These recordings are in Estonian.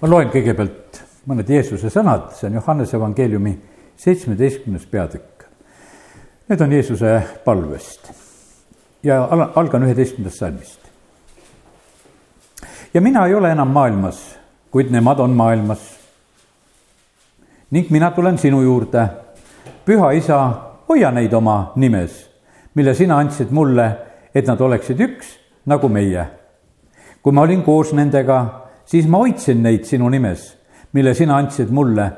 ma loen kõigepealt mõned Jeesuse sõnad, see on Johannese evangeeliumi seitsmeteistkümnes peatükk. Need on Jeesuse palvest ja al-, algan üheteistkümnendast salmist. ja mina ei ole enam maailmas, kuid nemad on maailmas. ning mina tulen sinu juurde, püha isa, hoia neid oma nimes, mille sina andsid mulle, et nad oleksid üks, nagu meie. kui ma olin koos nendega siis ma hoidsin neid sinu nimes, mille sina andsid mulle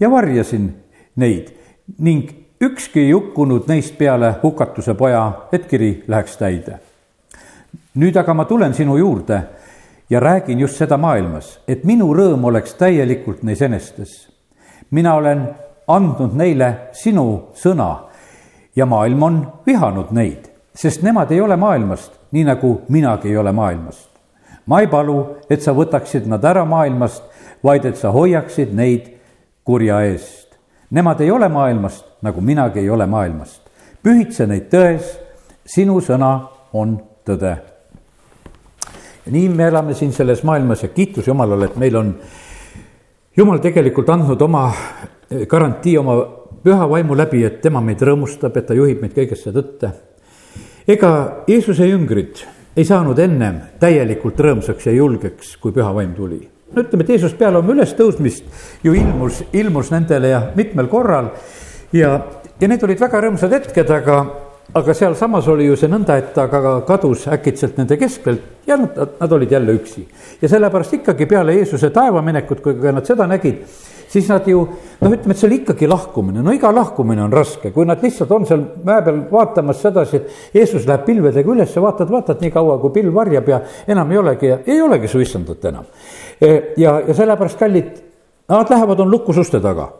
ja varjasin neid ning ükski ei hukkunud neist peale hukatuse poja, et kiri läheks täide. nüüd aga ma tulen sinu juurde ja räägin just seda maailmas, et minu rõõm oleks täielikult neis enestes. mina olen andnud neile sinu sõna ja maailm on vihanud neid, sest nemad ei ole maailmast, nii nagu minagi ei ole maailmast ma ei palu, et sa võtaksid nad ära maailmast, vaid et sa hoiaksid neid kurja eest. Nemad ei ole maailmast, nagu minagi ei ole maailmast. pühitse neid tões, sinu sõna on tõde. ja nii me elame siin selles maailmas ja kiitus Jumalale, et meil on Jumal tegelikult andnud oma garantii oma püha vaimu läbi, et tema meid rõõmustab, et ta juhib meid kõigesse tõtte. ega Jeesuse jüngrid ei saanud ennem täielikult rõõmsaks ja julgeks, kui püha vaim tuli. no ütleme, et Jeesus peale oma ülestõusmist ju ilmus, ilmus nendele ja mitmel korral ja, ja need olid väga rõõmsad hetked, aga, aga sealsamas oli ju see nõnda, et ta ka kadus äkitselt nende keskelt ja nad, nad olid jälle üksi. ja sellepärast ikkagi peale Jeesuse taevaminekut, kui nad seda nägid siis nad ju noh, ütleme, et see oli ikkagi lahkumine, no iga lahkumine on raske, kui nad lihtsalt on seal mäe peal vaatamas sedasi, et Jeesus läheb pilvedega üles, vaatad, vaatad nii kaua, kui pilv varjab ja enam ei olegi, ei olegi su issandat enam. E, ja, ja sellepärast, kallid, nad lähevad, on lukus uste taga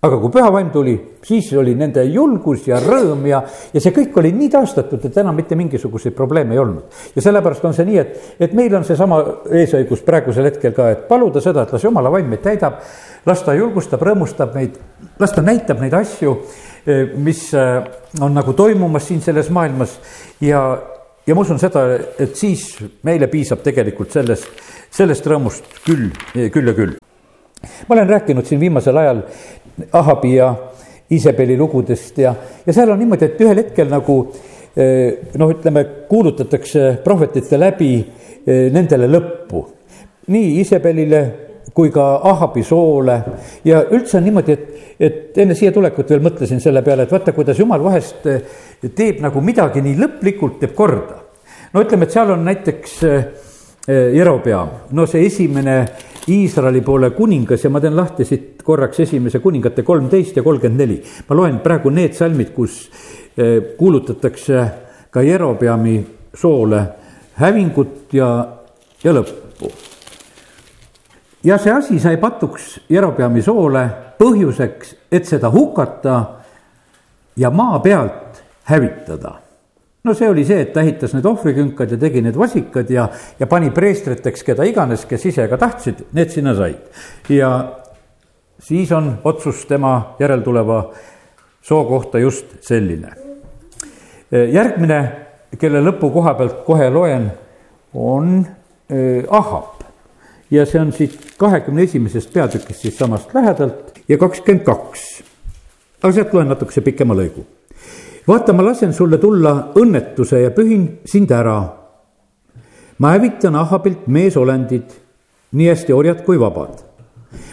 aga kui püha vaim tuli, siis oli nende julgus ja rõõm ja, ja see kõik oli nii taastatud, et enam mitte mingisuguseid probleeme ei olnud. ja sellepärast on see nii, et, et meil on seesama eesõigus praegusel hetkel ka, et paluda seda, et las jumala vaim meid täidab, las ta julgustab, rõõmustab meid, las ta näitab neid asju, eh, mis eh, on nagu toimumas siin selles maailmas ja, ja ma usun seda, et siis meile piisab tegelikult sellest, sellest rõõmust küll, küll ja küll ma olen rääkinud siin viimasel ajal Ahabi ja Iisabeli lugudest ja, ja seal on niimoodi, et ühel hetkel nagu eh, noh, ütleme, kuulutatakse prohvetite läbi eh, nendele lõppu. nii Iisabelile kui ka Ahabi soole ja üldse on niimoodi, et, et enne siia tulekut veel mõtlesin selle peale, et vaata, kuidas jumal vahest eh, teeb nagu midagi nii lõplikult, teeb korda. no ütleme, et seal on näiteks Jerobeam, no see esimene Iisraeli poole kuningas ja ma teen lahti siit korraks esimese kuningate kolmteist ja kolmkümmend neli. ma loen praegu need salmid, kus eh, kuulutatakse ka Jerobeami soole hävingut ja, ja lõppu. ja see asi sai patuks Jerobeami soole põhjuseks, et seda hukata ja maa pealt hävitada no see oli see, et ta ehitas need ohvrikünkad ja tegi need vasikad ja, ja pani preestriteks, keda iganes, kes ise ka tahtsid, need sinna said. ja siis on otsus tema järeltuleva soo kohta just selline. järgmine, kelle lõpu koha pealt kohe loen, on äh, Ahab ja see on siit kahekümne esimesest peatükist siis samast lähedalt ja kakskümmend kaks. aga sealt loen natukese pikema lõigu vaata, ma lasen sulle tulla õnnetuse ja pühin sind ära. ma hävitan Ahabilt meesolendid, nii hästi orjad kui vabad.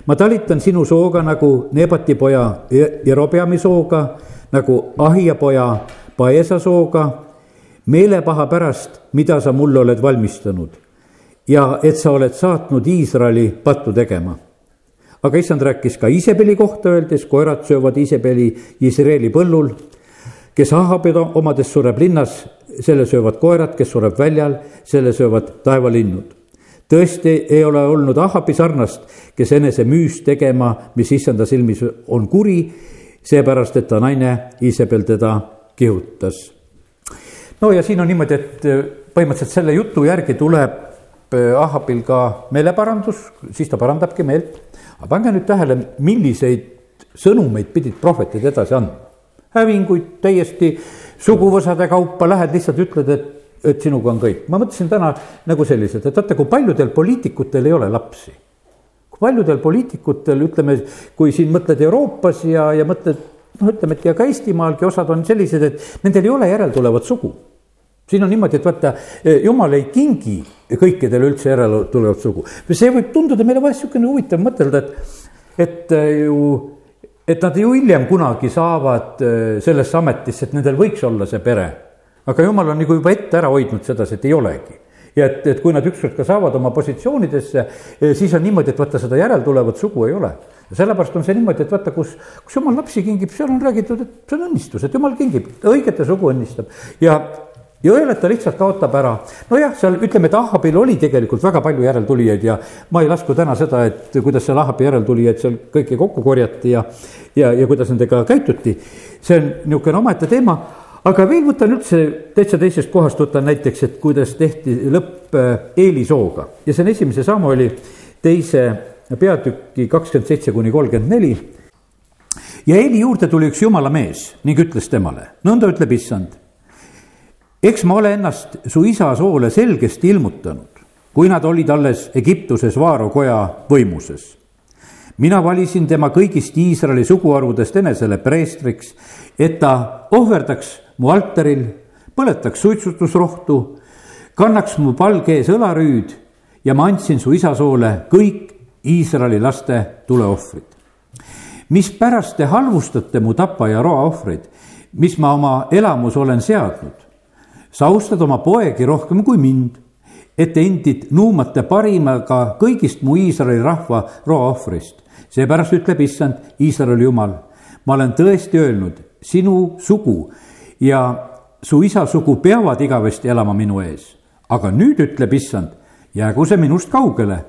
ma talitan sinu sooga nagu Nebati poja Jerobeami sooga, nagu Ahia poja Paesa sooga, meelepaha pärast, mida sa mulle oled valmistanud ja et sa oled saatnud Iisraeli pattu tegema aga issand rääkis ka Iisabeli kohta öeldes, koerad söövad Iisabeli Iisraeli põllul kes Ahabi omadest sureb linnas, selle söövad koerad, kes sureb väljal, selle söövad taevalinnud. tõesti ei ole olnud Ahabi sarnast, kes enese müüs tegema, mis issanda silmis on kuri, seepärast et ta naine Iisabel teda kihutas. no ja siin on niimoodi, et põhimõtteliselt selle jutu järgi tuleb äh, Ahabil ka meeleparandus, siis ta parandabki meelt. aga pange nüüd tähele, milliseid sõnumeid pidid prohvetid edasi andma hävinguid täiesti suguvõsade kaupa, lähed lihtsalt ütled, et, et sinuga on kõik. ma mõtlesin täna nagu selliselt, et vaata, kui paljudel poliitikutel ei ole lapsi. paljudel poliitikutel, ütleme, kui siin mõtled Euroopas ja, ja mõtled noh, ütleme, et ja ka Eestimaalgi osad on sellised, et nendel ei ole järeltulevat sugu. siin on niimoodi, et vaata, jumal ei kingi kõikidele üldse järeltulevat sugu. see võib tunduda meile vahest niisugune huvitav mõtelda, et, et ju, et nad ju hiljem kunagi saavad äh, sellesse ametisse, et nendel võiks olla see pere. aga jumal on nagu juba ette ära hoidnud sedasi, et ei olegi ja et, et kui nad ükskord ka saavad oma positsioonidesse, eh, siis on niimoodi, et vaata, seda järeltulevat sugu ei ole. ja sellepärast on see niimoodi, et vaata, kus, kus jumal lapsi kingib, seal on räägitud, et see on õnnistus, et jumal kingib, õigete sugu õnnistab ja ja õel, et ta lihtsalt kaotab ära. nojah, seal ütleme, et Ahabil oli tegelikult väga palju järeltulijaid ja ma ei lasku täna seda, et kuidas seal Ahabi järeltulijaid seal kõiki kokku korjati ja, ja, ja kuidas nendega käituti. see on niisugune omaette teema aga veel võtan üldse täitsa teisest kohast, võtan näiteks, et kuidas tehti lõpp Eelisooga äh, ja see on esimese Samueli teise peatüki kakskümmend seitse kuni kolmkümmend neli. ja Eeli juurde tuli üks jumala mees ning ütles temale, nõnda ütleb issand. Eks ma ole ennast su isa soole selgesti ilmutanud, kui nad olid alles Egiptuses Vaaro koja võimuses mina valisin tema kõigist Iisraeli suguharudest enesele preestriks, et ta ohverdaks mu altaril, põletaks suitsutusrohtu, kannaks mu palge ees õlarüüd ja ma andsin su isa soole kõik Iisraeli laste tuleohvrid. mispärast te halvustate mu tapa ja roa ohvreid, mis ma oma elamus olen seadnud? Sa austad oma poegi rohkem kui mind, et endid nuumate parimaga kõigist mu Iisraeli rahva roa ohvrist. seepärast ütleb issand, Iisraeli jumal, ma olen tõesti öelnud, sinu sugu ja su isa sugu peavad igavesti elama minu ees. aga nüüd ütleb issand, jäägu see minust kaugele,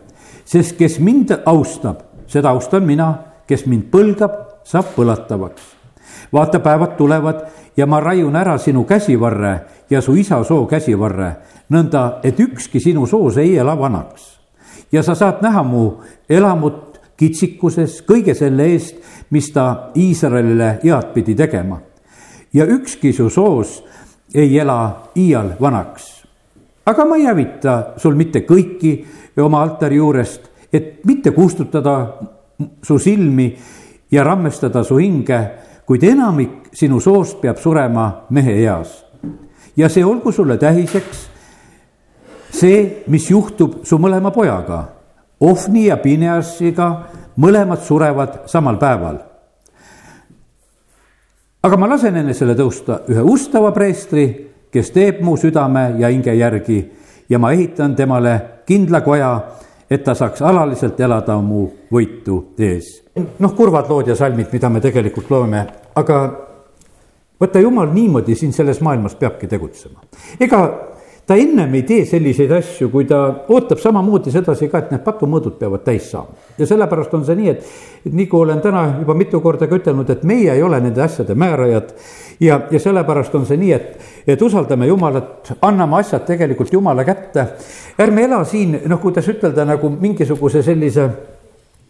sest kes mind austab, seda austan mina, kes mind põlgab, saab põlatavaks. Vaata, päevad tulevad ja ma raiun ära sinu käsivarre ja su isa soo käsivarre, nõnda et ükski sinu soos ei ela vanaks. ja sa saad näha mu elamut kitsikuses kõige selle eest, mis ta Iisraelile head pidi tegema ja ükski su soos ei ela iial vanaks. aga ma ei hävita sul mitte kõiki oma altari juurest, et mitte kustutada su silmi ja rammestada su hinge, kuid enamik sinu soost peab surema mehe eas. ja see olgu sulle tähiseks, see, mis juhtub su mõlema pojaga, Ofni ja Pineasiga, mõlemad surevad samal päeval aga ma lasen enesele tõusta ühe ustava preestri, kes teeb mu südame ja hinge järgi ja ma ehitan temale kindla koja, et ta saaks alaliselt elada mu võitu ees. noh, kurvad lood ja salmid, mida me tegelikult loeme, aga vaata, jumal niimoodi siin selles maailmas peabki tegutsema. ega ta ennem ei tee selliseid asju, kui ta ootab samamoodi sedasi ka, et need patumõõdud peavad täis saama. ja sellepärast on see nii, et, et nagu olen täna juba mitu korda ka ütelnud, et meie ei ole nende asjade määrajad. ja, ja sellepärast on see nii, et, et usaldame Jumalat, anname asjad tegelikult Jumala kätte. ärme ela siin, noh, kuidas ütelda, nagu mingisuguse sellise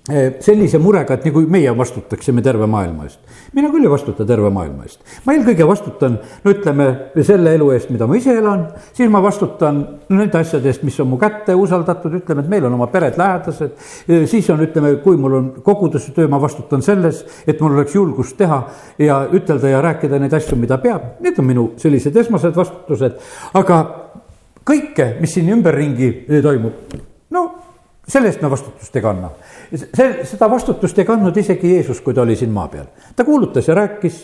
sellise murega, et nagu meie vastutaksime terve maailma eest. mina küll ei vastuta terve maailma eest. ma eelkõige vastutan, no ütleme, selle elu eest, mida ma ise elan, siis ma vastutan nende asjade eest, mis on mu kätte usaldatud, ütleme, et meil on oma pered lähedased. Eh, siis on, ütleme, kui mul on koguduse töö, ma vastutan selles, et mul oleks julgust teha ja ütelda ja rääkida neid asju, mida peab. Need on minu sellised esmased vastutused, aga kõike, mis siin ümberringi toimub, no selle eest me vastutust ei kanna. see, seda vastutust ei kandnud isegi Jeesus, kui ta oli siin maa peal. ta kuulutas ja rääkis,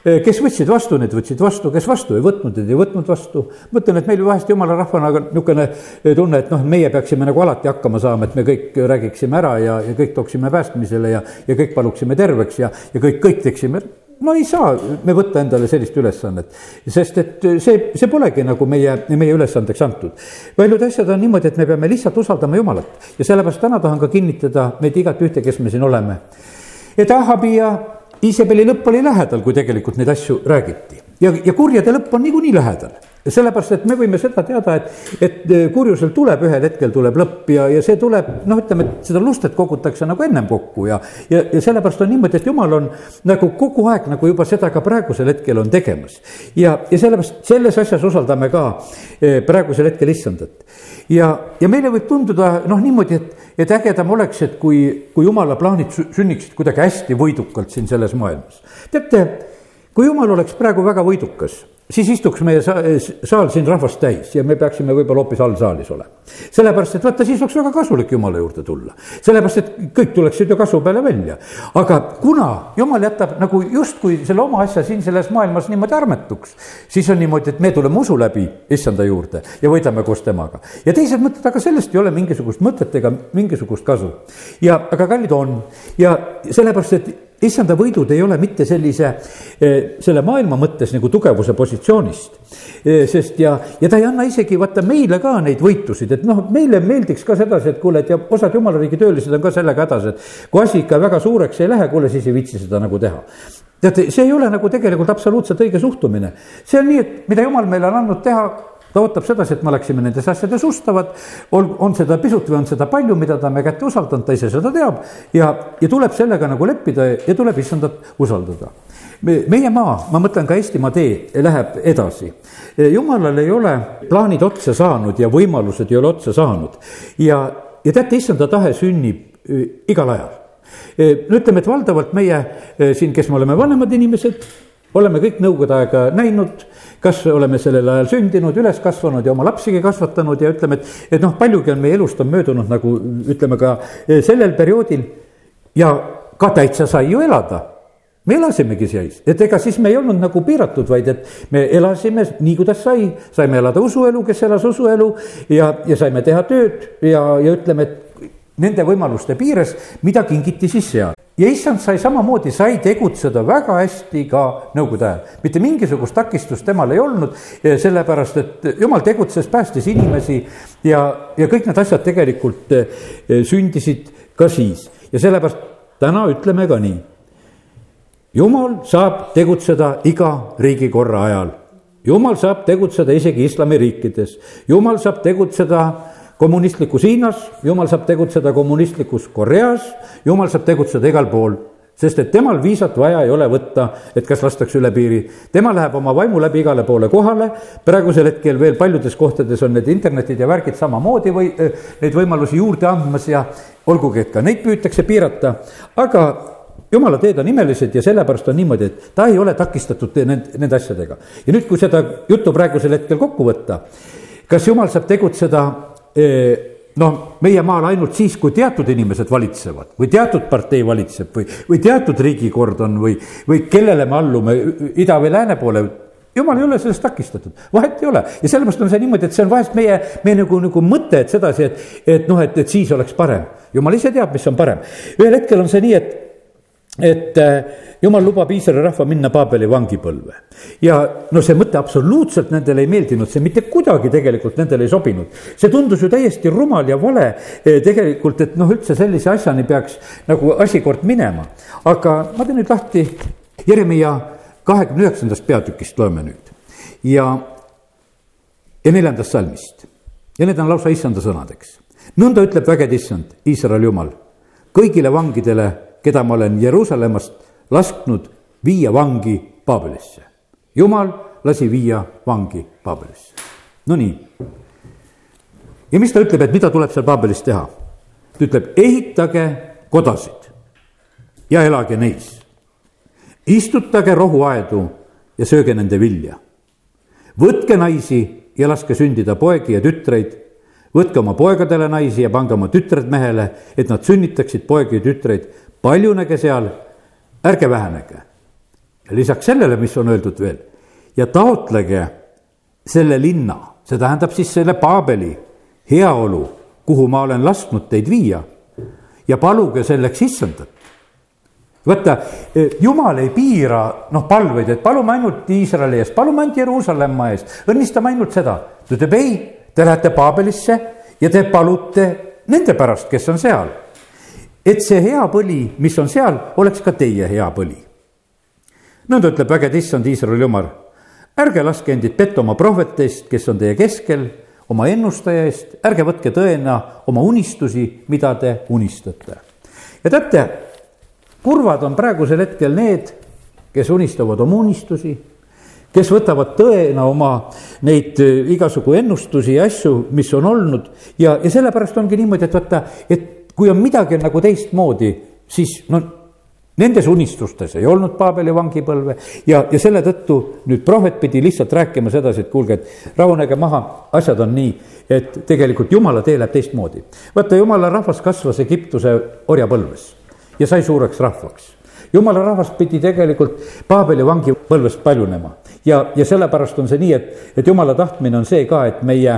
kes võtsid vastu, need võtsid vastu, kes vastu ei võtnud, need ei võtnud vastu. mõtlen, et meil vahest jumala rahvana niisugune tunne, et noh, meie peaksime nagu alati hakkama saama, et me kõik räägiksime ära ja, ja kõik tooksime päästmisele ja, ja kõik paluksime terveks ja, ja kõik, kõik teeksime no ei saa me võtta endale sellist ülesannet, sest et see, see polegi nagu meie, meie ülesandeks antud. paljud asjad on niimoodi, et me peame lihtsalt usaldama Jumalat ja sellepärast täna tahan ka kinnitada meid igat ühte, kes me siin oleme. et Ahabi ja Iisabeli lõpp oli lähedal, kui tegelikult neid asju räägiti ja, ja kurjade lõpp on niikuinii lähedal sellepärast, et me võime seda teada, et, et kurjusel tuleb ühel hetkel tuleb lõpp ja, ja see tuleb, noh, ütleme, et seda lustet kogutakse nagu ennem kokku ja, ja, ja sellepärast on niimoodi, et jumal on nagu kogu aeg nagu juba seda ka praegusel hetkel on tegemas. ja, ja sellepärast selles asjas usaldame ka eh, praegusel hetkel issandat. ja, ja meile võib tunduda noh, niimoodi, et, et ägedam oleks, et kui, kui jumala plaanid sünniksid kuidagi hästi võidukalt siin selles maailmas. teate, kui jumal oleks praegu väga võidukas siis istuks meie saal siin rahvast täis ja me peaksime võib-olla hoopis allsaalis olema. sellepärast, et vaata, siis oleks väga kasulik Jumala juurde tulla. sellepärast, et kõik tuleksid ju kasvu peale välja. aga kuna Jumal jätab nagu justkui selle oma asja siin selles maailmas niimoodi armetuks, siis on niimoodi, et me tuleme usu läbi issanda juurde ja võidame koos temaga. ja teised mõtted, aga sellest ei ole mingisugust mõtet ega mingisugust kasu. ja, aga kallid on ja sellepärast, et issanda võidud ei ole mitte sellise, eh, selle maailma mõttes nagu tugevuse positsioonist. Eh, sest ja, ja ta ei anna isegi vaata meile ka neid võitusid, et noh, meile meeldiks ka sedasi, et kuule, et ja osad jumala riigi töölised on ka sellega hädas, et kui asi ikka väga suureks ei lähe, kuule, siis ei viitsi seda nagu teha teate, see ei ole nagu tegelikult absoluutselt õige suhtumine. see on nii, et mida jumal meile on andnud teha, ta ootab sedasi, et me oleksime nendes asjades ustavad, on, on seda pisut või on seda palju, mida ta me kätte usaldanud, ta ise seda teab ja, ja tuleb sellega nagu leppida ja tuleb issandat usaldada meie maa, ma mõtlen ka Eestimaa tee, läheb edasi. jumalal ei ole plaanid otsa saanud ja võimalused ei ole otsa saanud. ja, ja teate, issanda tahe sünnib igal ajal. no ütleme, et valdavalt meie siin, kes me oleme vanemad inimesed, oleme kõik nõukogude aega näinud kas oleme sellel ajal sündinud, üles kasvanud ja oma lapsigi kasvatanud ja ütleme, et, et noh, paljugi on meie elust on möödunud nagu ütleme ka eh, sellel perioodil. Ja ka täitsa sai ju elada. Me elasimegi siis, et ega siis me ei olnud nagu piiratud, vaid et me elasime nii, kuidas sai, saime elada usuelu, kes elas usuelu ja, ja saime teha tööd ja, ja ütleme, et nende võimaluste piires, mida kingiti siis seal ja issand sai samamoodi, sai tegutseda väga hästi ka nõukogude ajal. mitte mingisugust takistust temal ei olnud, sellepärast et jumal tegutses, päästis inimesi ja, ja kõik need asjad tegelikult eh, sündisid ka siis. ja sellepärast täna ütleme ka nii. jumal saab tegutseda iga riigikorra ajal. jumal saab tegutseda isegi islamiriikides, jumal saab tegutseda kommunistlikus Hiinas, jumal saab tegutseda kommunistlikus Koreas, jumal saab tegutseda igal pool sest et temal viisat vaja ei ole võtta, et kas lastakse üle piiri. tema läheb oma vaimu läbi igale poole kohale, praegusel hetkel veel paljudes kohtades on need internetid ja värgid samamoodi või äh, neid võimalusi juurde andmas ja olgugi, et ka neid püütakse piirata, aga jumala teed on imelised ja sellepärast on niimoodi, et ta ei ole takistatud nende, nende asjadega. ja nüüd, kui seda juttu praegusel hetkel kokku võtta, kas jumal saab tegutseda noh, meie maal ainult siis, kui teatud inimesed valitsevad või teatud partei valitseb või, või teatud riigikord on või, või kellele me allume ida või lääne poole jumal ei ole sellest takistatud, vahet ei ole ja sellepärast on see niimoodi, et see on vahest meie, meie nagu, nagu mõte, et sedasi, et, et noh, et, et siis oleks parem. jumal ise teab, mis on parem. ühel hetkel on see nii, et et äh, jumal lubab Iisraeli rahva minna Paabeli vangipõlve. ja no see mõte absoluutselt nendele ei meeldinud, see mitte kuidagi tegelikult nendele ei sobinud. see tundus ju täiesti rumal ja vale eh, tegelikult, et noh, üldse sellise asjani peaks nagu asi kord minema. aga ma teen nüüd lahti Jeremiah kahekümne üheksandast peatükist loeme nüüd ja, ja neljandast salmist ja need on lausa issanda sõnadeks. nõnda ütleb vägede issand, Iisraeli jumal, kõigile vangidele keda ma olen Jeruusalemmast lasknud viia vangi Paabelisse. jumal lasi viia vangi Paabelisse. Nonii. ja mis ta ütleb, et mida tuleb seal Paabelis teha? ta ütleb, ehitage kodasid ja elage neis. istutage rohuaedu ja sööge nende vilja. võtke naisi ja laske sündida poegi ja tütreid. võtke oma poegadele naisi ja pange oma tütred mehele, et nad sünnitaksid poegi ja tütreid paljunege seal, ärge vähenege. lisaks sellele, mis on öeldud veel ja taotlege selle linna, see tähendab siis selle Paabeli heaolu, kuhu ma olen lasknud teid viia ja paluge selleks issandat. vaata, jumal ei piira noh, palveid, et palume ainult Iisraeli eest, palume ainult Jeruusalemma eest, õnnistame ainult seda. ta ütleb ei, te lähete Paabelisse ja te palute nende pärast, kes on seal et see hea põli, mis on seal, oleks ka teie hea põli. nõnda ütleb vägede issand Iisraeli jumal. ärge laske endid petta oma prohvetist, kes on teie keskel, oma ennustaja eest, ärge võtke tõena oma unistusi, mida te unistate. ja teate, kurvad on praegusel hetkel need, kes unistavad oma unistusi, kes võtavad tõena oma neid äh, igasugu ennustusi ja asju, mis on olnud ja, ja sellepärast ongi niimoodi, et vaata, et kui on midagi nagu teistmoodi, siis no Nendes unistustes ei olnud Paabeli vangipõlve ja, ja selle tõttu nüüd prohvet pidi lihtsalt rääkima sedasi, et kuulge, et rahunege maha, asjad on nii, et tegelikult jumala tee läheb teistmoodi. vaata, jumala rahvas kasvas Egiptuse orjapõlves ja sai suureks rahvaks jumala rahvas pidi tegelikult Paabeli vangipõlvest paljunema ja, ja sellepärast on see nii, et, et jumala tahtmine on see ka, et meie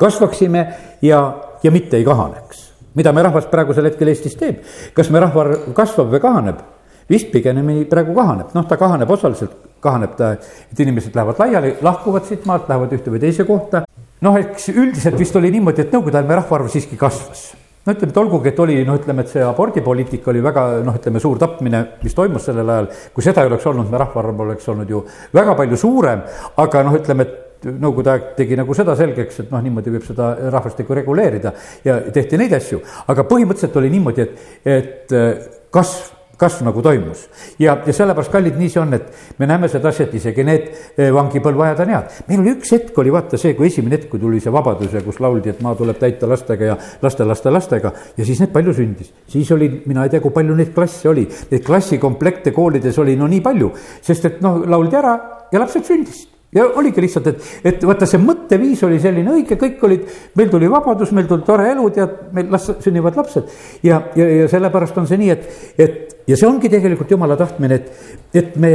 kasvaksime ja, ja mitte ei kahaneks mida me rahvas praegusel hetkel Eestis teeb, kas me rahvaarv kasvab või kahaneb? vist pigemini praegu kahaneb, noh, ta kahaneb osaliselt, kahaneb ta, et inimesed lähevad laiali, lahkuvad siit maalt, lähevad ühte või teise kohta. noh, eks üldiselt vist oli niimoodi, et nõukogude ajal meie rahvaarv siiski kasvas no ütleme, et olgugi, et oli noh, ütleme, et see abordipoliitika oli väga noh, ütleme suur tapmine, mis toimus sellel ajal. kui seda ei oleks olnud, me rahvaarv oleks olnud ju väga palju suurem, aga noh, ütleme, et Nõukogude aeg tegi nagu seda selgeks, et noh, niimoodi võib seda rahvastikku reguleerida ja tehti neid asju, aga põhimõtteliselt oli niimoodi, et, et äh, kasv kasv nagu toimus. ja, ja sellepärast, kallid, nii see on, et me näeme sedasi, et isegi need äh, vangipõlveajad on head. meil oli üks hetk oli vaata see, kui esimene hetk, kui tuli see vabadus ja kus lauldi, et maa tuleb täita lastega ja laste, laste, lastega ja siis neid palju sündis. siis oli, mina ei tea, kui palju neid klasse oli, neid klassikomplekte koolides oli no nii palju, sest et noh, lauldi ära ja lapsed sündisid ja oligi lihtsalt, et, et vaata, see mõtteviis oli selline õige, kõik olid, meil tuli vabadus, meil tuli tore elu, tead, meil las sünnivad lapsed. ja, ja, ja sellepärast on see nii, et, et ja see ongi tegelikult jumala tahtmine, et, et me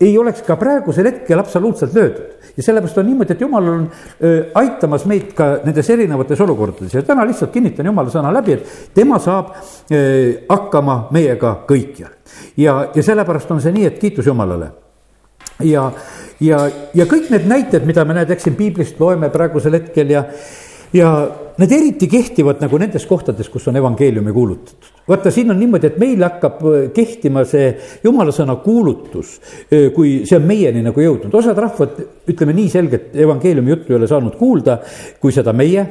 ei oleks ka praegusel hetkel absoluutselt löödud. ja sellepärast on niimoodi, et jumal on äh, aitamas meid ka nendes erinevates olukordades ja täna lihtsalt kinnitan jumala sõna läbi, et tema saab äh, hakkama meiega kõikjal. ja, ja sellepärast on see nii, et kiitus Jumalale ja, ja, ja kõik need näited, mida me näed, eks siin piiblist loeme praegusel hetkel ja, ja need eriti kehtivad nagu nendes kohtades, kus on evangeeliumi kuulutatud. vaata, siin on niimoodi, et meil hakkab äh, kehtima see jumala sõna kuulutus, äh, kui see on meieni nagu jõudnud, osad rahvad, ütleme nii selgelt, evangeeliumi juttu ei ole saanud kuulda, kui seda meie.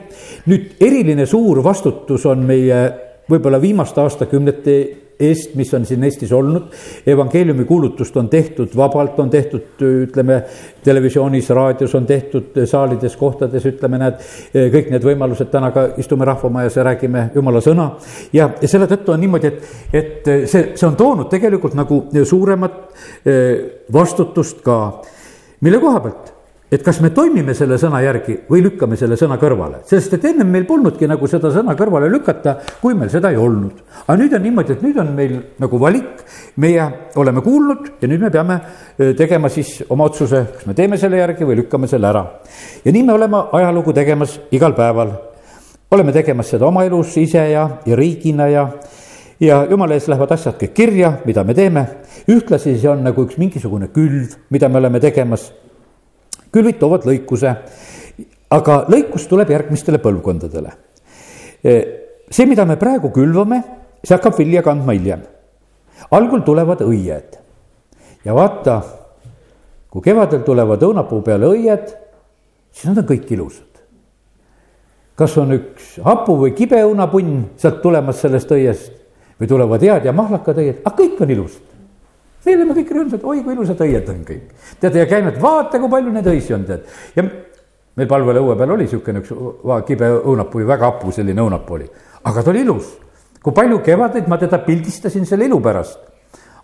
nüüd eriline suur vastutus on meie võib-olla viimaste aastakümnete eest, mis on siin Eestis olnud. evangeeliumi kuulutust on tehtud vabalt, on tehtud, ütleme, televisioonis, raadios on tehtud saalides, kohtades, ütleme, näed, kõik need võimalused, täna ka istume rahvamajas ja räägime jumala sõna. ja, ja selle tõttu on niimoodi, et, et see, see on toonud tegelikult nagu suuremat eh, vastutust ka, mille koha pealt et kas me toimime selle sõna järgi või lükkame selle sõna kõrvale, sest et ennem meil polnudki nagu seda sõna kõrvale lükata, kui meil seda ei olnud. aga nüüd on niimoodi, et nüüd on meil nagu valik, meie oleme kuulnud ja nüüd me peame tegema siis oma otsuse, kas me teeme selle järgi või lükkame selle ära. ja nii me oleme ajalugu tegemas igal päeval. oleme tegemas seda oma elus ise ja, ja riigina ja, ja jumala ees lähevad asjad kõik kirja, mida me teeme. ühtlasi see on nagu üks mingisugune külv, mida me oleme tegemas külvid toovad lõikuse, aga lõikus tuleb järgmistele põlvkondadele. E, see, mida me praegu külvame, see hakkab vilja kandma hiljem. algul tulevad õied ja vaata, kui kevadel tulevad õunapuu peale õied, siis nad on kõik ilusad. kas on üks hapu või kibe õunapunn sealt tulemas sellest õiest või tulevad head ja mahlakad õied, aga kõik on ilusad me oleme kõik rõõmsad, oi kui ilusad õied on kõik. tead, ja käime, et vaata, kui palju neid õisi on, tead. ja meil Palvele õue peal oli niisugune üks kibe õunapuu, väga hapu selline õunapuu oli, aga ta oli ilus. kui palju kevadeid ma teda pildistasin selle ilu pärast.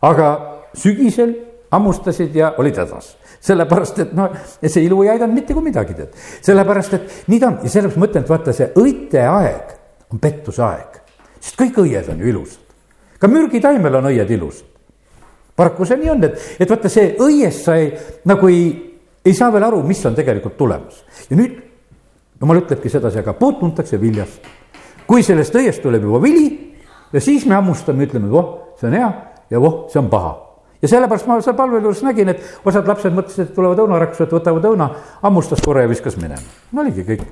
aga sügisel hammustasid ja olid hädas sellepärast, et noh, see ilu ei aidanud mitte kui midagi, tead. sellepärast, et nii ta on ja sellepärast ma ütlen, et vaata, see õite aeg on pettuse aeg, sest kõik õied on ju ilusad. ka mürgitaimel on õied ilusad paraku see nii on, et, et vaata, see õies sa ei, nagu ei, ei saa veel aru, mis on tegelikult tulemas. ja nüüd jumal ütlebki sedasi, aga puud tuntakse viljast. kui sellest õiest tuleb juba vili ja siis me hammustame, ütleme, voh, see on hea ja voh, see on paha ja sellepärast ma seal palve juures nägin, et osad lapsed mõtlesid, et tulevad õunaraksused, võtavad õuna, hammustas korra ja viskas minema. no oligi kõik.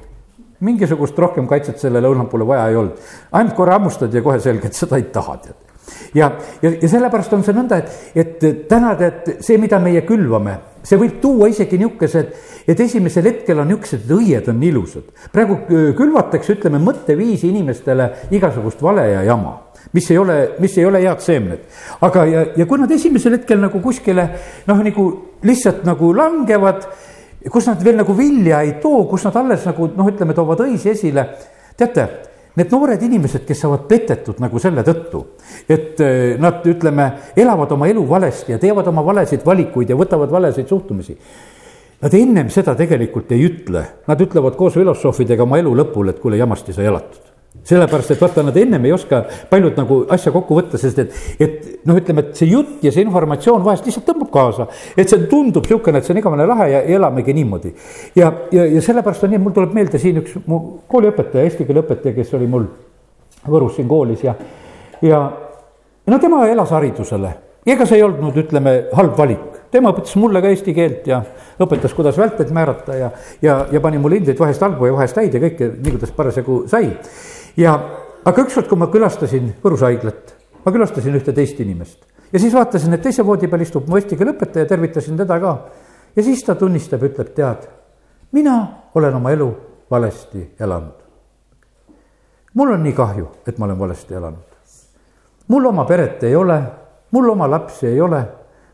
mingisugust rohkem kaitset sellele õunapule vaja ei olnud. ainult korra hammustad ja kohe selge, et seda ei taha, tead ja, ja, ja sellepärast on see nõnda, et, et täna tead, see, mida meie külvame, see võib tuua isegi niisugused, et esimesel hetkel on niisugused, et õied on ilusad. praegu külvatakse, ütleme, mõtteviisi inimestele igasugust vale ja jama mis ei ole, mis ei ole head seemned. aga, ja, ja kui nad esimesel hetkel nagu kuskile noh, nagu lihtsalt nagu langevad, kus nad veel nagu vilja ei too, kus nad alles nagu noh, ütleme, toovad õisi esile. teate, need noored inimesed, kes saavad petetud nagu selle tõttu, et eh, nad, ütleme, elavad oma elu valesti ja teevad oma valesid valikuid ja võtavad valesid suhtumisi. Nad ennem seda tegelikult ei ütle, nad ütlevad koos filosoofidega oma elu lõpul, et kuule, jamasti sai elatud sellepärast, et vaata, nad ennem ei oska paljud nagu asja kokku võtta, sest et, et noh, ütleme, et see jutt ja see informatsioon vahest lihtsalt tõmbab kaasa. et see tundub niisugune, et see on igavene lahe ja, ja elamegi niimoodi. ja, ja, ja sellepärast on nii, mul tuleb meelde siin üks mu kooliõpetaja, eesti keele õpetaja, kes oli mul Võrus siin koolis ja, ja no tema elas haridusele ega see ei olnud, ütleme, halb valik. tema õpetas mulle ka eesti keelt ja õpetas, kuidas välteid määrata ja, ja, ja pani mulle hindeid vahest halbu ja vahest häid ja kõike, nii kuidas parasjagu sai ja, aga ükskord, kui ma külastasin Võrus haiglat, ma külastasin ühte teist inimest ja siis vaatasin, et teise voodi peal istub mu eesti keele õpetaja, tervitasin teda ka. ja siis ta tunnistab, ütleb, tead, mina olen oma elu valesti elanud. mul on nii kahju, et ma olen valesti elanud. mul oma peret ei ole, mul oma lapsi ei ole,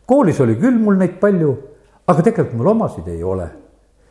koolis oli küll mul neid palju, aga tegelikult mul omasid ei ole.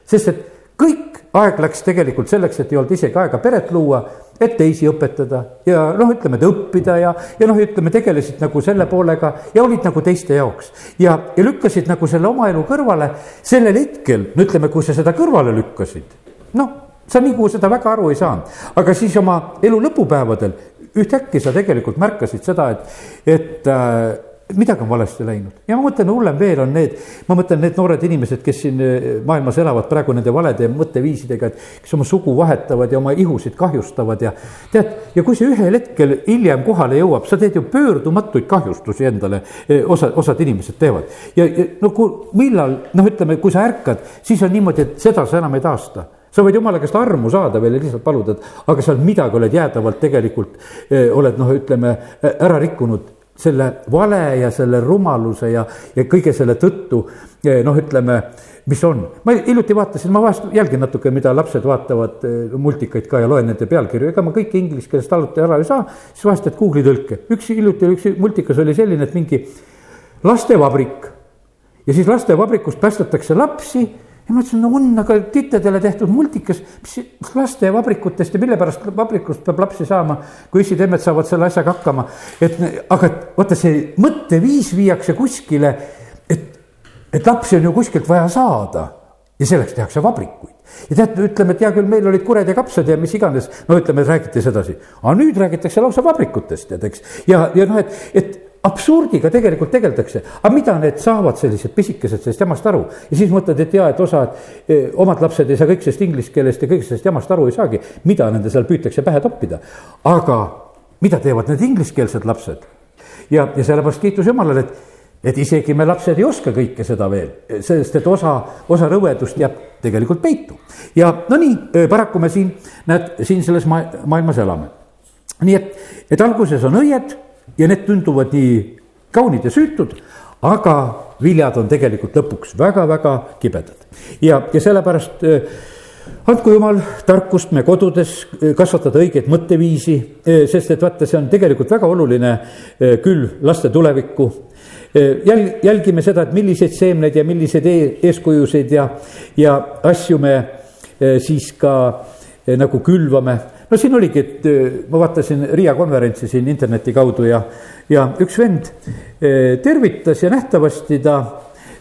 sest et kõik aeg läks tegelikult selleks, et ei olnud isegi aega peret luua, et teisi õpetada ja noh, ütleme, et õppida ja, ja noh, ütleme, tegelesid nagu selle poolega ja olid nagu teiste jaoks. ja, ja lükkasid nagu selle oma elu kõrvale sellel hetkel, no ütleme, kui sa seda kõrvale lükkasid, noh, sa nagu seda väga aru ei saanud, aga siis oma elu lõpupäevadel ühtäkki sa tegelikult märkasid seda, et, et äh, midagi on valesti läinud. Ja ma mõtlen, hullem veel on need, ma mõtlen need noored inimesed, kes siin eh, maailmas elavad praegu nende valede mõtteviisidega, et kes oma sugu vahetavad ja oma ihusid kahjustavad ja tead, ja kui see ühel hetkel hiljem kohale jõuab, sa teed ju pöördumatuid kahjustusi endale, eh, osa, osad inimesed teevad. ja, ja no kui, millal, noh, ütleme, kui sa ärkad, siis on niimoodi, et seda sa enam ei taasta. Sa võid jumala käest armu saada veel ja lihtsalt paluda, et aga seal midagi oled jäädavalt tegelikult eh, oled noh, ütleme ära rikkunud selle vale ja selle rumaluse ja, ja kõige selle tõttu eh, noh, ütleme, mis on. ma hiljuti vaatasin, ma vahest jälgin natuke, mida lapsed vaatavad eh, multikaid ka ja loen nende pealkirju, ega ma kõike inglise keelest alati ära ei saa, siis vahest teed Google'i tõlke. üks hiljuti üks multikas oli selline, et mingi lastevabrik ja siis lastevabrikust päästetakse lapsi ja ma ütlesin, no on aga titedele tehtud multikas, mis lastevabrikutest ja mille pärast vabrikust peab lapsi saama, kui issid-emmed saavad selle asjaga hakkama. et aga vaata, see mõtteviis viiakse kuskile, et, et lapsi on ju kuskilt vaja saada ja selleks tehakse vabrikuid. ja tead, ütleme, et hea küll, meil olid kured ja kapsad ja mis iganes, no ütleme, räägiti sedasi. aga nüüd räägitakse lausa vabrikutest, tead, eks. ja, ja noh, et, et absurdiga tegelikult tegeldakse, aga mida need saavad, sellised pisikesed sellest jamast aru ja siis mõtled, et jaa, et osad eh, omad lapsed ei saa kõik sellest inglise keelest ja kõigest sellest jamast aru ei saagi, mida nende seal püütakse pähe toppida. aga mida teevad need ingliskeelsed lapsed? ja, ja sellepärast kiitus Jumalale, et, et isegi me lapsed ei oska kõike seda veel, sest et osa, osa rõvedust jääb tegelikult peitu. ja no nii, eh, paraku me siin, näed, siin selles ma maailmas elame. nii et, et alguses on õied ja need tunduvad nii kaunid ja süütud, aga viljad on tegelikult lõpuks väga-väga kibedad. ja, ja sellepärast äh, andku jumal tarkust me kodudes äh, kasvatada õiget mõtteviisi, äh, sest et vaata, see on tegelikult väga oluline küll laste tulevikku. jälg-, jälgime seda, et milliseid seemneid ja milliseid e eeskujusid ja, ja asju me siis ka nagu külvame no siin oligi, et ma vaatasin Riia konverentsi siin interneti kaudu ja, ja üks vend tervitas ja nähtavasti ta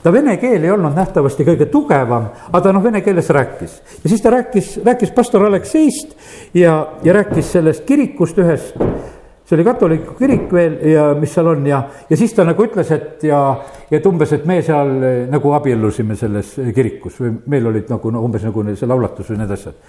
ta vene keel ei olnud nähtavasti kõige tugevam, aga ta noh, vene keeles rääkis. ja siis ta rääkis, rääkis pastor Alekseist ja, ja rääkis sellest kirikust ühest. see oli katoliku kirik veel ja mis seal on ja, ja siis ta nagu ütles, et ja, et umbes, et me seal nagu abiellusime selles kirikus või meil olid nagu no umbes nagu see laulatus või need asjad.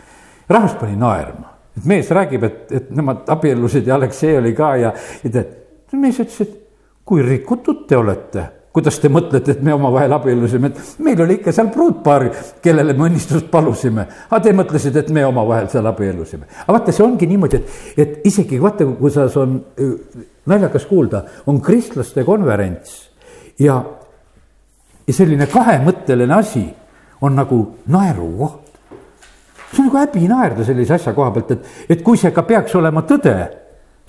rahvas pani naerma et mees räägib, et, et nemad abiellusid ja Aleksei oli ka ja, ja tead, mees ütles, et kui rikutud te olete kuidas te mõtlete, et me omavahel abiellusime, et meil oli ikka seal pruutpaar, kellele me õnnistust palusime. aga te mõtlesite, et me omavahel seal abiellusime. aga vaata, see ongi niimoodi, et, et isegi vaata, kuidas on naljakas kuulda, on kristlaste konverents ja ja selline kahemõtteline asi on nagu naerukoht. See on nagu häbi naerda sellise asja koha pealt, et, et kui see ka peaks olema tõde,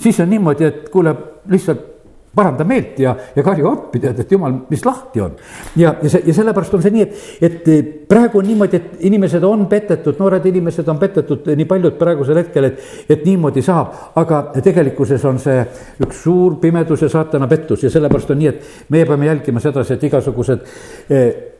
siis on niimoodi, et kuule, lihtsalt paranda meelt ja, ja karju appi, tead, et jumal, mis lahti on. ja, ja see, ja sellepärast on see nii, et, et praegu on niimoodi, et inimesed on petetud, noored inimesed on petetud nii paljud praegusel hetkel, et, et niimoodi saab. aga tegelikkuses on see üks suur pimedus ja saatana pettus ja sellepärast on nii, et meie peame jälgima sedasi, et igasugused eh,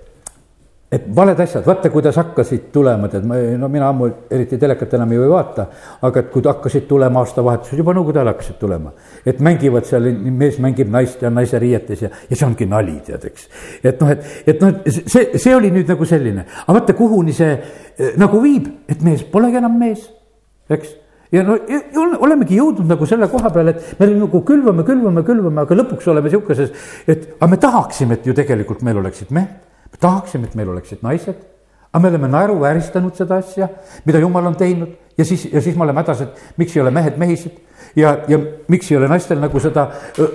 et valed asjad, vaata, kuidas hakkasid tulema, tead, ma, no mina ammu eriti telekat enam ei vaata, aga et kui hakkasid tulema aastavahetused, juba nõukogude ajal hakkasid tulema. et mängivad seal, mees mängib naist ja naise riietes ja, ja see ongi nali, tead, eks. et noh, et, et noh, see, see oli nüüd nagu selline, aga vaata, kuhuni see eh, nagu viib, et mees polegi enam mees, eks ja no olemegi jõudnud nagu selle koha peale, et me nagu külvame, külvame, külvame, aga lõpuks oleme sihukeses, et aga me tahaksime, et ju tegelikult meil oleksid mehed me tahaksime, et meil oleksid naised, aga me oleme naeruvääristanud seda asja, mida jumal on teinud ja siis, ja siis me oleme hädas, et miks ei ole mehed mehised ja, ja miks ei ole naistel nagu seda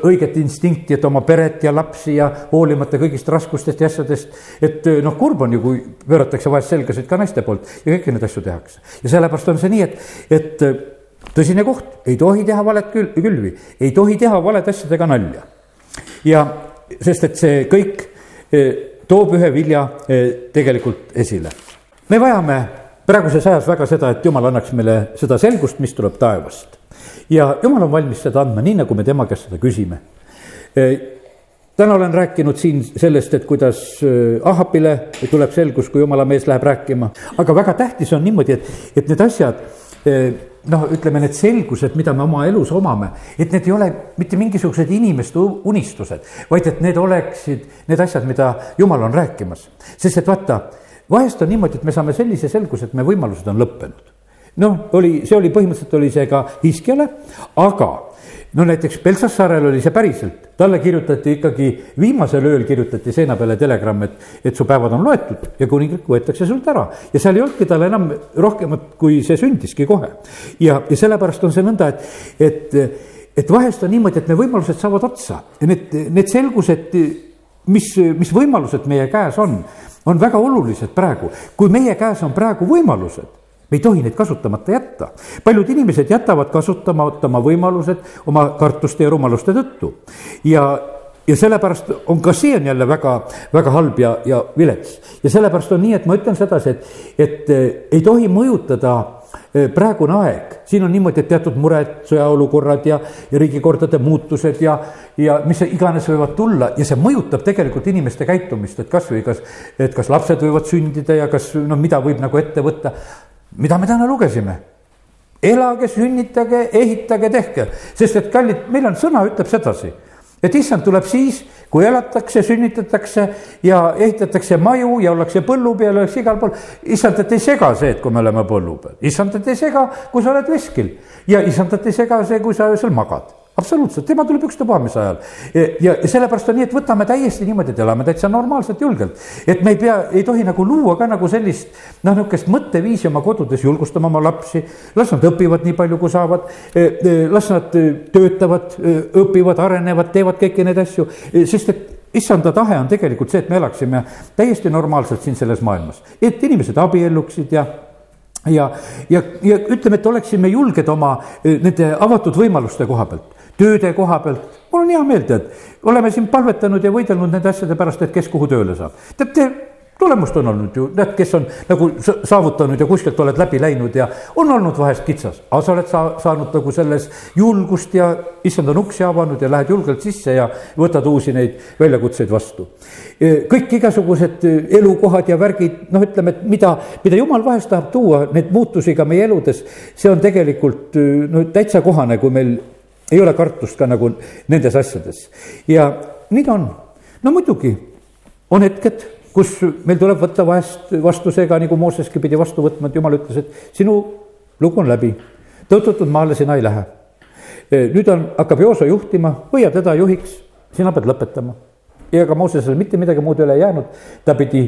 õiget instinkti, et oma peret ja lapsi ja hoolimata kõigist raskustest ja asjadest. et noh, kurb on ju, kui pööratakse vahest selgasid ka naiste poolt ja kõiki neid asju tehakse. ja sellepärast on see nii, et, et tõsine koht, ei tohi teha valet kül-, külvi, ei tohi teha valede asjadega nalja. ja sest, et see kõik toob ühe vilja eh, tegelikult esile. me vajame praeguses ajas väga seda, et jumal annaks meile seda selgust, mis tuleb taevast. ja jumal on valmis seda andma, nii nagu me tema käest seda küsime. Eh, täna olen rääkinud siin sellest, et kuidas eh, Ahapile tuleb selgus, kui jumala mees läheb rääkima, aga väga tähtis on niimoodi, et, et need asjad noh, ütleme need selgused, mida me oma elus omame, et need ei ole mitte mingisugused inimeste unistused, vaid et need oleksid need asjad, mida jumal on rääkimas. sest et vaata, vahest on niimoodi, et me saame sellise selguse, et meie võimalused on lõppenud. noh, oli, see oli põhimõtteliselt oli see ka Hiskiale, aga no näiteks Belsasaarel oli see päriselt, talle kirjutati ikkagi, viimasel ööl kirjutati seina peale telegramm, et, et su päevad on loetud ja kuningriik võetakse sult ära. ja seal ei olnudki tal enam rohkemat, kui see sündiski kohe. ja, ja sellepärast on see nõnda, et, et, et vahest on niimoodi, et need võimalused saavad otsa ja need, need selgused, mis, mis võimalused meie käes on, on väga olulised praegu. kui meie käes on praegu võimalused me ei tohi neid kasutamata jätta. paljud inimesed jätavad kasutamata oma võimalused oma kartuste ja rumaluste tõttu. ja, ja sellepärast on ka see on jälle väga, väga halb ja, ja vilets. ja sellepärast on nii, et ma ütlen sedasi, et, et eh, ei tohi mõjutada eh, praegune aeg, siin on niimoodi, et teatud mured, sõjaolukorrad ja, ja riigikordade muutused ja, ja mis iganes võivad tulla ja see mõjutab tegelikult inimeste käitumist, et kasvõi kas, et kas lapsed võivad sündida ja kas noh, mida võib nagu ette võtta mida me täna lugesime? elage, sünnitage, ehitage, tehke, sest et kallid, meil on sõna, ütleb sedasi, et issand tuleb siis, kui elatakse, sünnitatakse ja ehitatakse maju ja ollakse põllu peal, ollakse igal pool. issandat ei sega see, et kui me oleme põllu peal, issandat ei sega, kui sa oled veskil ja issandat ei sega see, kui sa öösel magad absoluutselt, tema tuleb ükstapuha mis ajal. ja, sellepärast on nii, et võtame täiesti niimoodi, et elame täitsa normaalselt, julgelt. et me ei pea, ei tohi nagu luua ka nagu sellist noh, niisugust mõtteviisi oma kodudes, julgustama oma lapsi. las nad õpivad nii palju, kui saavad. E, e, las nad e, töötavad, õpivad, arenevad, teevad kõiki neid asju, sest et issanda tahe on tegelikult see, et me elaksime täiesti normaalselt siin selles maailmas, et inimesed abielluksid ja ja, ja, ja ütleme, et oleksime julged oma nende avatud võimaluste koha pealt tööde koha pealt, mul on hea meel, tead, oleme siin palvetanud ja võidelnud nende asjade pärast, et kes kuhu tööle saab. teate, tulemust on olnud ju, näed, kes on nagu saavutanud ja kuskilt oled läbi läinud ja on olnud vahest kitsas, aga sa oled sa-, saanud nagu selles julgust ja issand on uksi avanud ja lähed julgelt sisse ja võtad uusi neid väljakutseid vastu. E, kõik igasugused elukohad ja värgid, noh, ütleme, et mida, mida jumal vahest tahab tuua, neid muutusi ka meie eludes, see on tegelikult no täitsa kohane, kui meil ei ole kartust ka nagu nendes asjades. ja nii ta on. no muidugi on hetked, kus meil tuleb võtta vahest vastu see ka nagu Mooseski pidi vastu võtma, et jumal ütles, et sinu lugu on läbi. tõotatud maale sina ei lähe. E, nüüd on, hakkab Jooso juhtima, hoia teda juhiks, sina pead lõpetama. ja ega Moosesele mitte midagi muud ei jäänud, ta pidi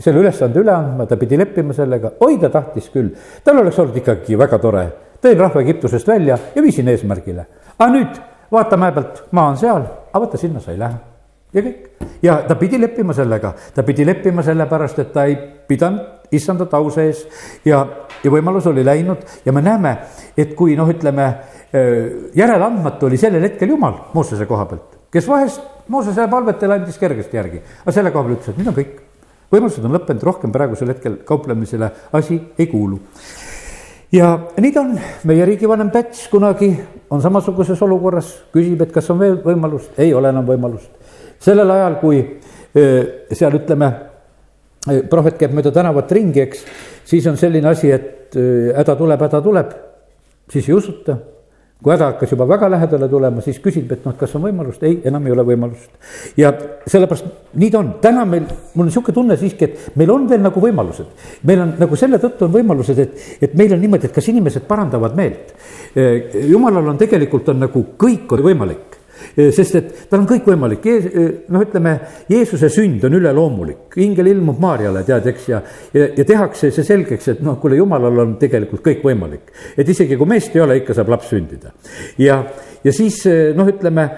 selle ülesande üle andma, ta pidi leppima sellega, oi ta tahtis küll, tal oleks olnud ikkagi väga tore. tõin rahva Egiptusest välja ja viisin eesmärgile aga nüüd vaata mäe pealt, maa on seal, aga vaata sinna sa ei lähe. ja kõik. ja ta pidi leppima sellega, ta pidi leppima sellepärast, et ta ei pidanud issandat au sees ja, ja võimalus oli läinud ja me näeme, et kui noh, ütleme järeleandmatu oli sellel hetkel jumal Moosese koha pealt, kes vahest Moosese palvetele andis kergesti järgi, aga selle koha peal ütles, et nüüd on kõik. võimalused on lõppenud, rohkem praegusel hetkel kauplemisele asi ei kuulu. Ja nii ta on, meie riigivanem Päts kunagi on samasuguses olukorras, küsib, et kas on veel võimalust, ei ole enam võimalust. sellel ajal, kui seal ütleme, prohvet käib mööda tänavat ringi, eks, siis on selline asi, et häda tuleb, häda tuleb, siis ei usuta kui häda hakkas juba väga lähedale tulema, siis küsib, et noh, kas on võimalust, ei, enam ei ole võimalust. ja sellepärast nii ta on, täna meil, mul on niisugune tunne siiski, et meil on veel nagu võimalused. meil on nagu selle tõttu on võimalused, et, et meil on niimoodi, et kas inimesed parandavad meelt. jumalal on tegelikult on nagu kõik on võimalik sest et tal on kõik võimalik, noh, ütleme, Jeesuse sünd on üleloomulik, ingel ilmub Maarjale, tead, eks, ja, ja, ja tehakse see selgeks, et noh, kuule, jumalal on tegelikult kõik võimalik. et isegi kui meest ei ole, ikka saab laps sündida. ja, ja siis noh, ütleme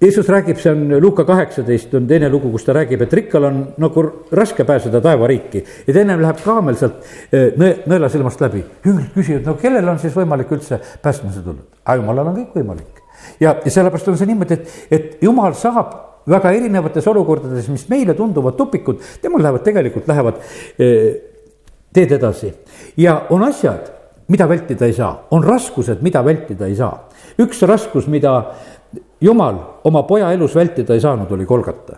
Jeesus räägib, see on Luuka kaheksateist on teine lugu, kus ta räägib, et rikkal on nagu raske pääseda taevariiki. ja teine läheb kaamel sealt nõe, nõelasilmast läbi. jüngrid küsivad, no kellel on siis võimalik üldse päästmise tulla? aga jumalal on kõik võimalik ja, ja sellepärast on see niimoodi, et, et jumal saab väga erinevates olukordades, mis meile tunduvad tupikud, temal lähevad, tegelikult lähevad eh, teed edasi. ja on asjad, mida vältida ei saa, on raskused, mida vältida ei saa. üks raskus, mida jumal oma poja elus vältida ei saanud, oli kolgata.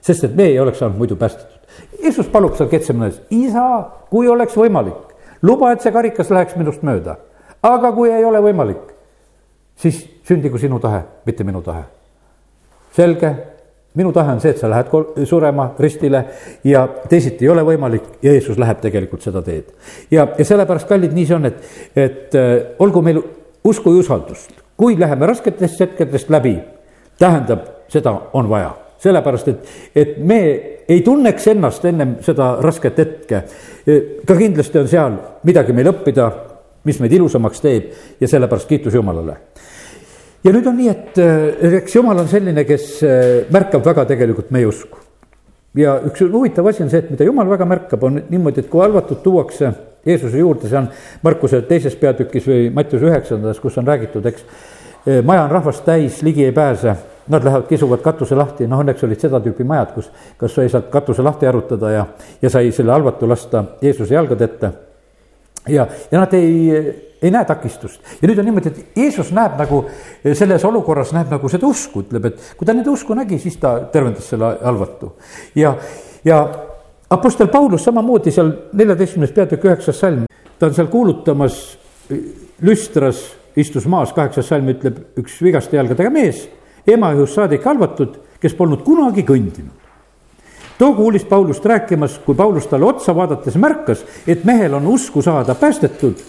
sest et me ei oleks saanud muidu päästetud. Jeesus palub seal Ketsemanes, isa, kui oleks võimalik, luba, et see karikas läheks minust mööda. aga kui ei ole võimalik, siis sündigu sinu tahe, mitte minu tahe. selge, minu tahe on see, et sa lähed surema ristile ja teisiti ei ole võimalik ja Jeesus läheb tegelikult seda teed. ja, ja sellepärast, kallid, nii see on, et, et äh, olgu meil usku ja usaldust, kui läheme rasketest hetkedest läbi, tähendab, seda on vaja sellepärast, et, et me ei tunneks ennast ennem seda rasket hetke. ka kindlasti on seal midagi meil õppida, mis meid ilusamaks teeb ja sellepärast kiitus Jumalale ja nüüd on nii, et äh, eks jumal on selline, kes äh, märkab väga tegelikult meie usku. ja üks huvitav asi on see, et mida jumal väga märkab, on niimoodi, et kui halvatud tuuakse Jeesuse juurde, see on Markuse teises peatükis või Mattiuse üheksandas, kus on räägitud, eks. Äh, maja on rahvast täis, ligi ei pääse, nad lähevad, kisuvad katuse lahti, noh õnneks olid seda tüüpi majad, kus, kas sai sealt katuse lahti arutada ja, ja sai selle halvatu lasta Jeesuse jalgade ette. Ja, ja nad ei ei näe takistust. ja nüüd on niimoodi, et Jeesus näeb nagu selles olukorras näeb nagu seda usku, ütleb, et kui ta nüüd usku nägi, siis ta tervendas selle halvatu. ja, ja Apostel Paulus samamoodi seal neljateistkümnes peatükk üheksas salm, ta on seal kuulutamas, lüstras istus maas, kaheksas salm ütleb üks vigaste jalgadega mees, emajuhust saadik halvatud, kes polnud kunagi kõndinud too kuulis Paulust rääkimas, kui Paulus talle otsa vaadates märkas, et mehel on usku saada päästetud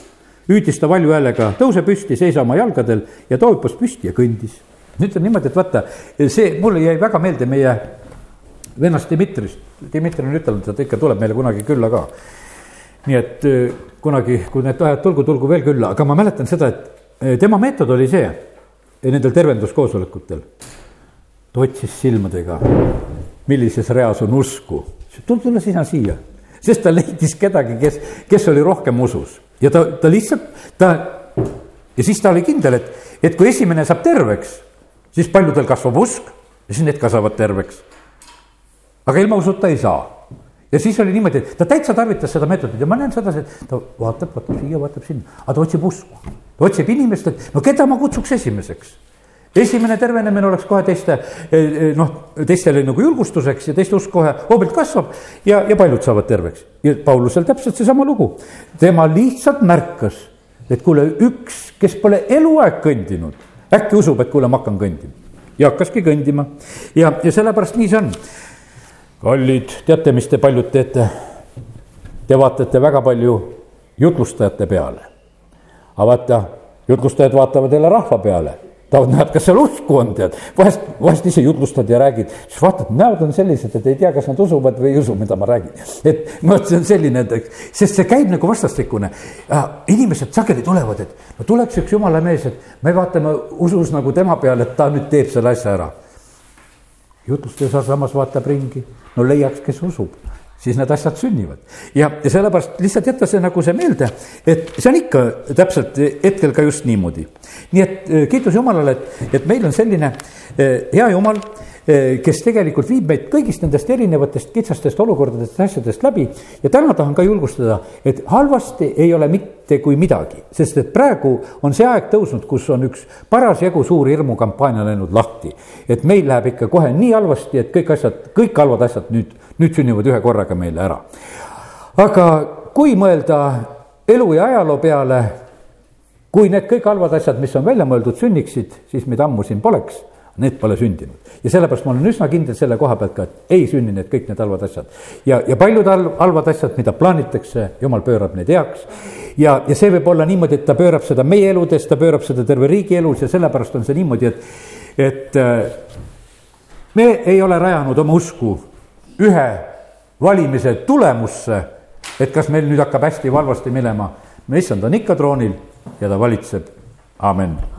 hüüdis ta valju häälega, tõuse püsti, seisa oma jalgadel ja ta hüppas püsti ja kõndis. nüüd on niimoodi, et vaata, see mulle jäi väga meelde meie vennast Dmitrist. Dmitri on ütelnud, et ta ikka tuleb meile kunagi külla ka. nii et äh, kunagi, kui need ajad tulgu, tulgu veel külla, aga ma mäletan seda, et äh, tema meetod oli see nendel tervenduskoosolekutel. ta otsis silmadega, millises reas on usku. tule, tule sina siia, sest ta leidis kedagi, kes, kes oli rohkem usus ja ta, ta lihtsalt, ta ja siis ta oli kindel, et, et kui esimene saab terveks, siis paljudel kasvab usk ja siis need ka saavad terveks. aga ilma usuta ei saa. ja siis oli niimoodi, et ta täitsa tarvitas seda meetodit ja ma näen sedasi, et ta vaatab, vaatab siia, vaatab sinna, aga ta otsib usku. ta otsib inimest, et no keda ma kutsuks esimeseks esimene tervenemine oleks kohe teiste eh, eh, noh, teistele nagu julgustuseks ja teiste usk kohe hoobilt kasvab ja, ja paljud saavad terveks. ja Paulusel täpselt seesama lugu. tema lihtsalt märkas, et kuule, üks, kes pole eluaeg kõndinud, äkki usub, et kuule, ma hakkan kõndima. ja hakkaski kõndima ja, ja sellepärast nii see on. kallid, teate, mis te paljud teete? Te vaatate väga palju jutlustajate peale. aga vaata, jutlustajad vaatavad jälle rahva peale tahavad näha, et kas seal usku on, tead. vahest, vahest ise jutlustad ja räägid, siis vaatad, näod on sellised, et ei tea, kas nad usuvad või ei usu, mida ma räägin. et vot see on selline, et sest see käib nagu vastastikune. inimesed sageli tulevad, et no tuleks üks jumala mees, et me vaatame usus nagu tema peale, et ta nüüd teeb selle asja ära. jutluste samas vaatab ringi, no leiaks, kes usub siis need asjad sünnivad. ja, ja sellepärast lihtsalt jätta see nagu see meelde, et see on ikka täpselt hetkel ka just niimoodi. nii et eh, kiitus Jumalale, et, et meil on selline eh, hea Jumal, eh, kes tegelikult viib meid kõigist nendest erinevatest kitsastest olukordadest ja asjadest läbi. ja täna tahan ka julgustada, et halvasti ei ole mitte kui midagi, sest et praegu on see aeg tõusnud, kus on üks parasjagu suur hirmukampaania läinud lahti. et meil läheb ikka kohe nii halvasti, et kõik asjad, kõik halvad asjad nüüd nüüd sünnivad ühe korraga meile ära. aga kui mõelda elu ja ajaloo peale, kui need kõik halvad asjad, mis on välja mõeldud, sünniksid, siis meid ammu siin poleks need pole sündinud. ja sellepärast ma olen üsna kindel selle koha pealt ka, et ei sünni need kõik need halvad asjad. ja, ja paljud halvad asjad, mida plaanitakse, jumal pöörab need heaks. ja, ja see võib olla niimoodi, et ta pöörab seda meie eludes, ta pöörab seda terve riigi elus ja sellepärast on see niimoodi, et, et äh, me ei ole rajanud oma usku ühe valimise tulemusse, et kas meil nüüd hakkab hästi või halvasti minema. issand on ikka troonil ja ta valitseb, amen